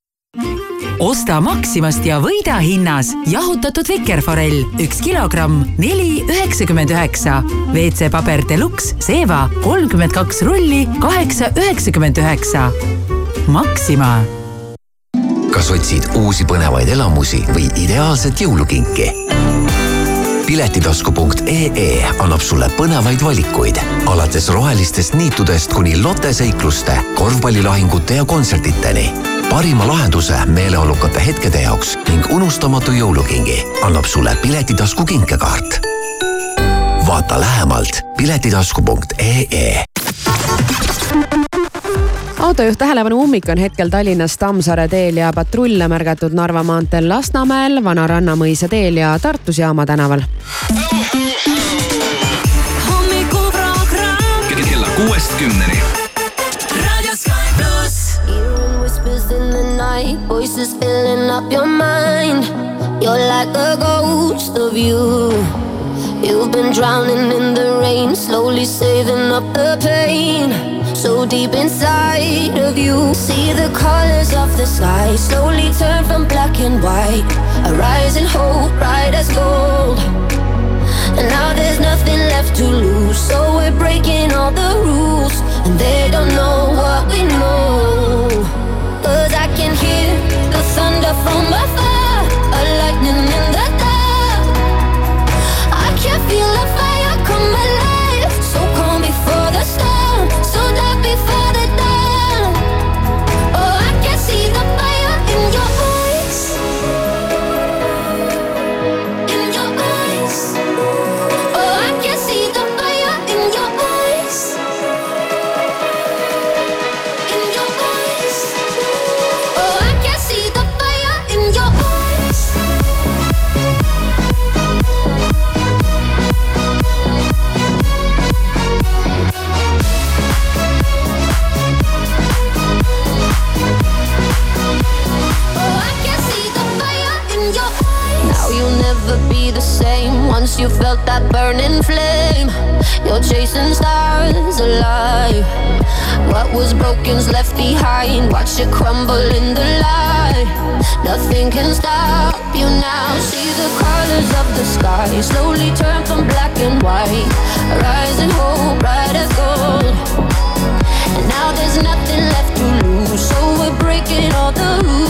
osta Maximast ja võida hinnas jahutatud vikerforell, üks kilogramm, neli üheksakümmend üheksa. WC-paber Deluxe Seva kolmkümmend kaks rulli, kaheksa üheksakümmend üheksa. Maxima. kas otsid uusi põnevaid elamusi või ideaalset jõulukinki? piletitasku.ee annab sulle põnevaid valikuid, alates rohelistest niitudest kuni Lotte seikluste, korvpallilahingute ja kontsertideni. Parima lahenduse meeleolukate hetkede jaoks ning unustamatu jõulukingi annab sulle Piletitasku kinkekaart. vaata lähemalt piletitasku.ee autojuht tähelepanu, ummik on hetkel Tallinnas Tammsaare teel ja patrulle märgatud Narva maanteel Lasnamäel, Vana Rannamõisa teel ja Tartus Jaama tänaval. hommikuprogramm kella kuuest kümneni. Night, voices filling up your mind. You're like a ghost of you. You've been drowning in the rain, slowly saving up the pain. So deep inside of you, see the colors of the sky slowly turn from black and white. A rising hope, bright as gold. And now there's nothing left to lose, so we're breaking all the rules. And they don't know what we know. on my phone. Once you felt that burning flame. You're chasing stars alive. What was broken's left behind. Watch it crumble in the light. Nothing can stop you now. See the colors of the sky slowly turn from black and white. Rising hope, bright as gold. And now there's nothing left to lose. So we're breaking all the rules.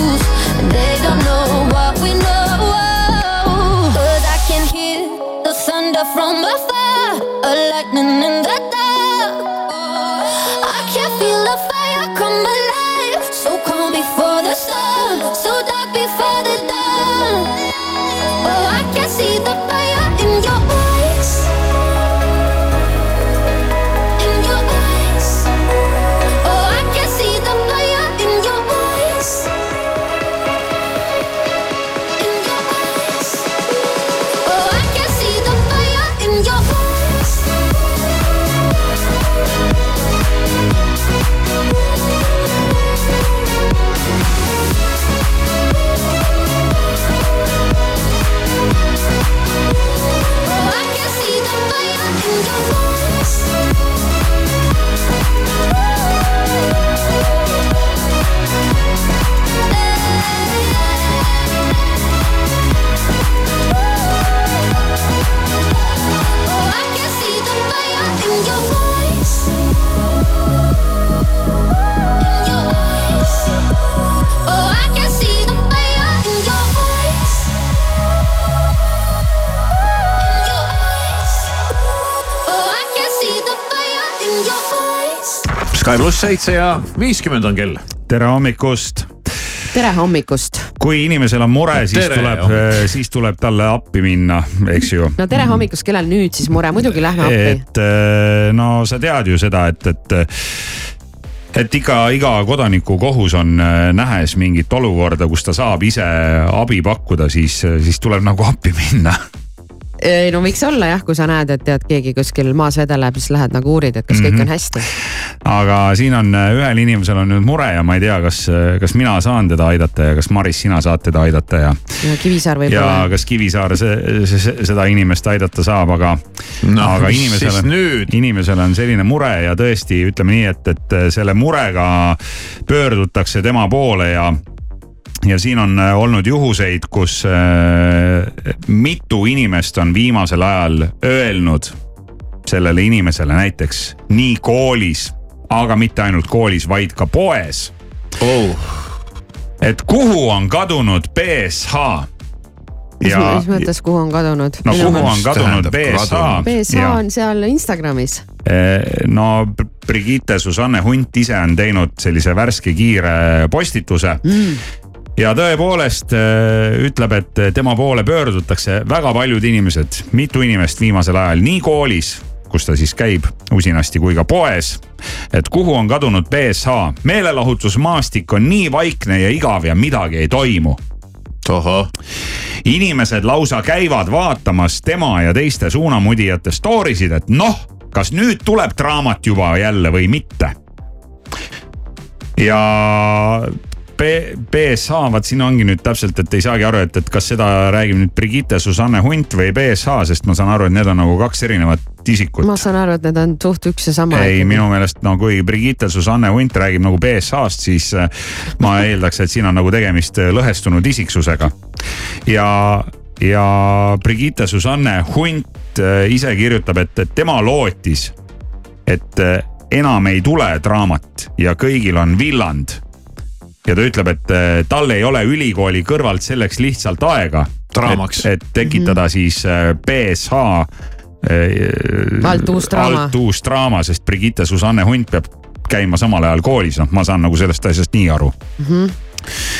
Sky pluss seitse ja viiskümmend on kell. tere hommikust. tere hommikust. kui inimesel on mure, siis Tere tuleb, siis tuleb talle appi minna, eks ju. no tere hommikust, kellel nüüd siis mure, muidugi lähme appi. et eh, no sa tead ju seda, et, et et iga, iga kodaniku kohus on eh, nähes mingit olukorda, kus ta saab ise abi pakkuda, siis, siis tuleb nagu appi minna [laughs] ei no võiks olla jah, kui sa näed, et tead, keegi kuskil maas vedeleb, siis lähed nagu uurid, et kas kõik Mhm. on hästi. aga siin on äh, ühel inimesel on nüüd mure ja ma ei tea, kas, kas mina saan teda aidata ja kas Maris, sina saad teda aidata ja. ja Kivisaar ja võib-olla. kas Kivisaar see, see, seda inimest aidata saab, aga No, aga inimesel on, nüüd? inimesel on selline mure ja tõesti ütleme nii, et, et selle murega pöördutakse tema poole ja ja siin on äh, olnud juhuseid, kus äh, mitu inimest on viimasel ajal öelnud sellele inimesele näiteks nii koolis, aga mitte ainult koolis, vaid ka poes oh.. et kuhu on kadunud BSH? mis, mis mõttes, kuhu on kadunud? no kuhu on kadunud BSH? BSH on seal Instagramis. Eh, no Brigitte Susanne Hunt ise on teinud sellise värske kiire postituse mm ja tõepoolest äh, ütleb, et tema poole pöördutakse väga paljud inimesed, mitu inimest viimasel ajal nii koolis, kus ta siis käib usinasti, kui ka poes. et kuhu on kadunud BSH, meelelahutusmaastik on nii vaikne ja igav ja midagi ei toimu. inimesed lausa käivad vaatamas tema ja teiste suunamudijate story sid, et noh, kas nüüd tuleb draamat juba jälle või mitte. ja BSH, vaat siin ongi nüüd täpselt, et ei saagi aru, et, et kas seda räägib nüüd Brigitte Susanne Hunt või BSH, sest ma saan aru, et need on nagu kaks erinevat isikut. ma saan aru, et need on suht üks ja sama. ei, minu meelest no kui Brigitte Susanne Hunt räägib nagu BSH-st, siis äh, ma eeldaks, et siin on nagu tegemist äh, lõhestunud isiksusega. ja, ja Brigitte Susanne Hunt äh, ise kirjutab, et, tema lootis, et enam ei tule draamat ja kõigil on villand ja ta ütleb, et äh, tal ei ole ülikooli kõrvalt selleks lihtsalt aega. Draamaks. et tekitada mm -hmm. siis äh, BSH alt uus draama. alt uus draama, sest Brigitte Susanne Hunt peab käima samal ajal koolis, noh, ma saan nagu sellest asjast nii aru mm. -hmm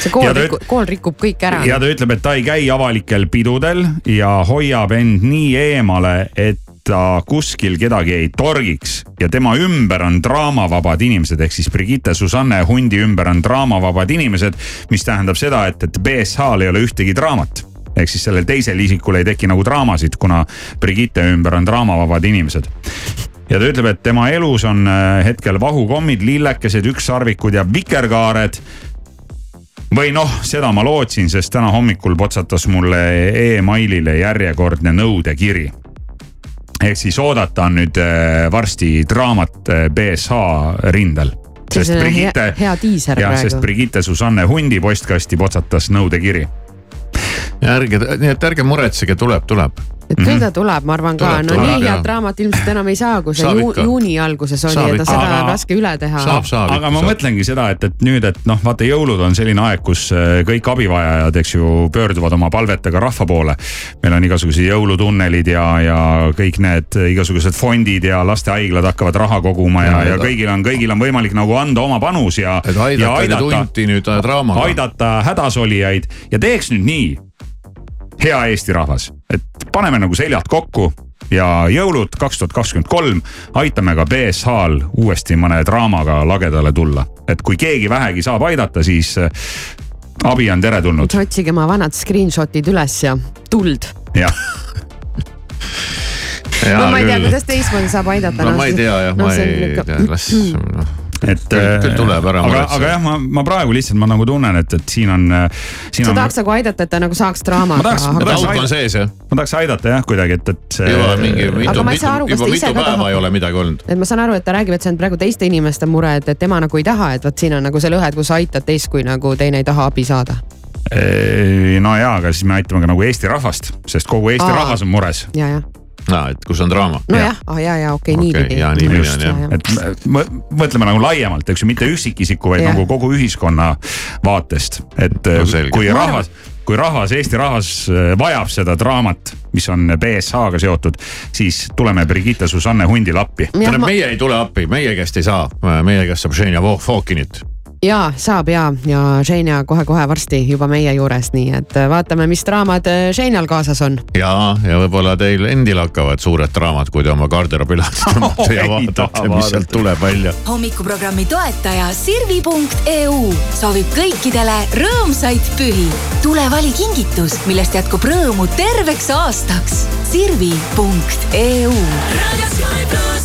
see kool rikub, kool rikub kõik ära. ja ta ütleb, et ta ei käi avalikel pidudel ja hoiab end nii eemale, et ta kuskil kedagi ei torgiks ja tema ümber on draamavabad inimesed, ehk siis Brigitte Susanne Hundi ümber on draamavabad inimesed, mis tähendab seda, et, et BSH-l ei ole ühtegi draamat. Ehk siis sellel teisel isikul ei teki nagu draamasid, kuna Brigitte ümber on draamavabad inimesed. Ja ta ütleb, et tema elus on äh, hetkel vahukommid, lillekesed, ükssarvikud ja vikerkaared. Või noh, seda ma lootsin, sest täna hommikul potsatas mulle emailile järjekordne nõudekiri. Ehk siis oodata on nüüd äh, varsti draamat äh, BSH rindel. see on hea, diiser jah, sest praegu. Brigitte Susanne Hundi postkasti potsatas nõudekiri. ärge, nii et ärge muretsege, tuleb, tuleb. Et küll ta tuleb, ma arvan ka, no tuleb, nii head draamat ilmselt enam ei saa, kui see Saab ju, ikka. juuni alguses oli Saab ja ta seda on Aga- raske üle teha. aga ma mõtlengi seda, et, et nüüd, et noh, vaata jõulud on selline aeg, kus äh, kõik abivajajad, eks ju, pöörduvad oma palvetega rahva poole. meil on igasugused jõulutunnelid ja, ja kõik need igasugused fondid ja lastehaiglad hakkavad raha koguma ja, Ja, ja kõigil on, kõigil on võimalik nagu anda oma panus ja. et ja aidata neid hunti nüüd äh, draamaga. aidata hädasolijaid ja teeks nüüd nii, hea Eesti rahvas, et paneme nagu seljad kokku ja jõulud kaks tuhat kakskümmend kolm aitame ka BSH-l uuesti mõne draamaga lagedale tulla. et kui keegi vähegi saab aidata, siis äh, abi on teretulnud. otsige oma vanad screenshot'id üles ja tuld. jah. no ma ei tea, kuidas teistmoodi saab aidata. [clears throat] no ma ei tea jah, ma ei tea, las noh et Küll- küll tuleb ära aga, muretseda. aga jah, ma, ma praegu lihtsalt ma nagu tunnen, et, et siin on, siin sa on. tahaks nagu aidata, et ta nagu saaks draamaga ma tahaks, ma tahaks auk on sees jah? ma tahaks aidata jah kuidagi, et, et see. juba mingi Aga mitu, mitu, juba mitu päeva ei ole midagi olnud. et ma saan aru, et ta räägib, et see on praegu teiste inimeste mure, et, et tema nagu ei taha, et vot siin on nagu see lõhe, et kui sa aitad teist, kui nagu teine ei taha abi saada. no jaa, aga siis me aitame ka nagu Eesti rahvast, sest kogu Eesti Aa. rahvas on mures. ja, ja. Aa, et kus on draama. nojah, ah ja, ja okei okay, Okei, niipidi. jaa, niipidi on, jah. et mõ- mõtleme nagu laiemalt, eks ju, mitte üksikisiku, vaid Jah. nagu kogu ühiskonna vaatest, et No selge. kui rahvas, kui rahvas, Eesti rahvas äh, vajab seda draamat, mis on BSH-ga seotud, siis tuleme Brigitte Susanne Hundile appi. tähendab ma..., meie ei tule appi, meie käest ei saa, meie käest saab Ženja Fokinit ja saab ja, ja Ženja kohe-kohe varsti juba meie juures, nii et äh, vaatame, mis draamad Ženjal kaasas on. ja, ja võib-olla teil endil hakkavad suured draamad, kui te oma garderoobi lahti tõmbate ja [laughs] vaatate, mis sealt tuleb välja. hommikuprogrammi toetaja Sirvi.eu soovib kõikidele rõõmsaid pühi. tule vali kingitus, millest jätkub rõõmu terveks aastaks. Sirvi.eu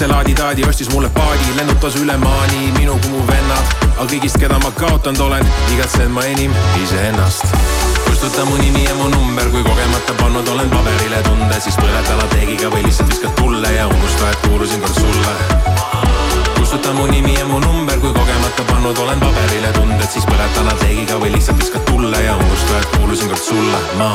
see laadi-taadi ostis mulle paadi, lennutas üle maani minu kui mu vennad. aga kõigist, keda ma kaotanud olen, igatsen ma enim iseennast. kustuta mu nimi ja mu number, kui kogemata pannud olen paberile tunde, siis põleta lateegiga või lihtsalt viskad tulle ja unusta, et kuulusin kord sulle. kustuta mu nimi ja mu number, kui kogemata pannud olen paberile tunded, siis põleta lateegiga või lihtsalt viskad tulle ja unusta, et kuulusin kord sulle. ma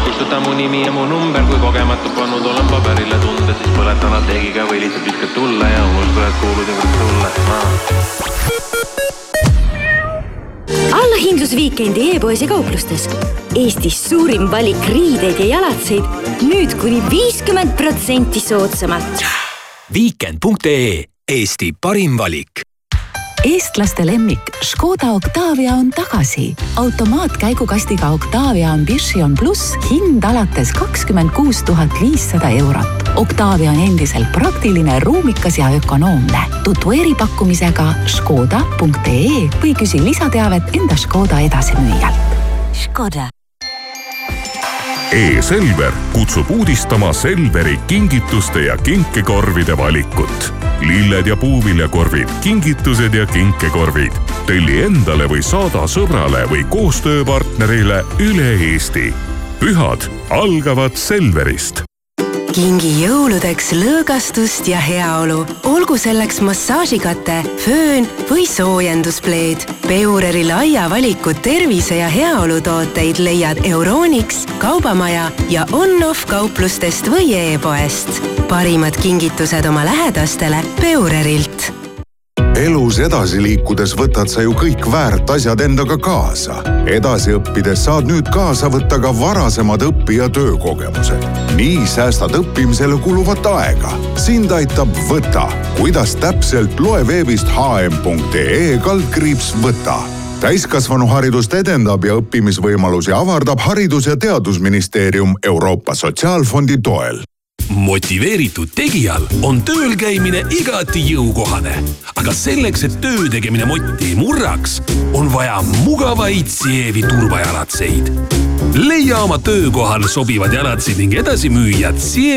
kustuta mu nimi ja mu number, kui kogemata pannud olen paberile tunded, siis põletan lateegiga või lihtsalt viskad tulle ja unusta, et kuulusin kord sulle. allahindlus Viikendi e-poes ja kauplustes. Eestis suurim valik riideid ja jalatseid nüüd kuni viiskümmend protsenti soodsamalt. Viikend.ee Eesti parim valik eestlaste lemmik Škoda Octavia on tagasi. automaatkäigukastiga Octavia Ambition pluss hind alates kakskümmend kuus tuhat viissada eurot. Octavia on endiselt praktiline, ruumikas ja ökonoomne. tutvu eripakkumisega škoda.ee või küsi lisateavet enda Škoda edasimüüjalt. Škoda E-Selver kutsub uudistama Selveri kingituste ja kinkekorvide valikut. lilled ja puuviljakorvid, kingitused ja kinkekorvid. telli endale või saada sõbrale või koostööpartnerile üle Eesti. pühad algavad Selverist kingi jõuludeks lõõgastust ja heaolu, olgu selleks massaažikate, föön või soojenduspleed. Peureri laia valiku tervise ja heaolutooteid leiad Euronix, Kaubamaja ja on-off kauplustest või e-poest. parimad kingitused oma lähedastele Peurerilt elus edasi liikudes võtad sa ju kõik väärt asjad endaga kaasa. edasi õppides saad nüüd kaasa võtta ka varasemad õpi- ja töökogemused. nii säästad õppimisele kuluvat aega. sind aitab Võta. kuidas täpselt, loe veebist hm.ee kaldkriips Võta täiskasvanuharidust edendab ja õppimisvõimalusi avardab Haridus- ja Teadusministeerium Euroopa Sotsiaalfondi toel motiveeritud tegijal on tööl käimine igati jõukohane. aga selleks, et töö tegemine motti ei murraks, on vaja mugavaid Sievi turvajalatseid. leia oma töökohal sobivad jalatsid ning edasi müüjad Sievi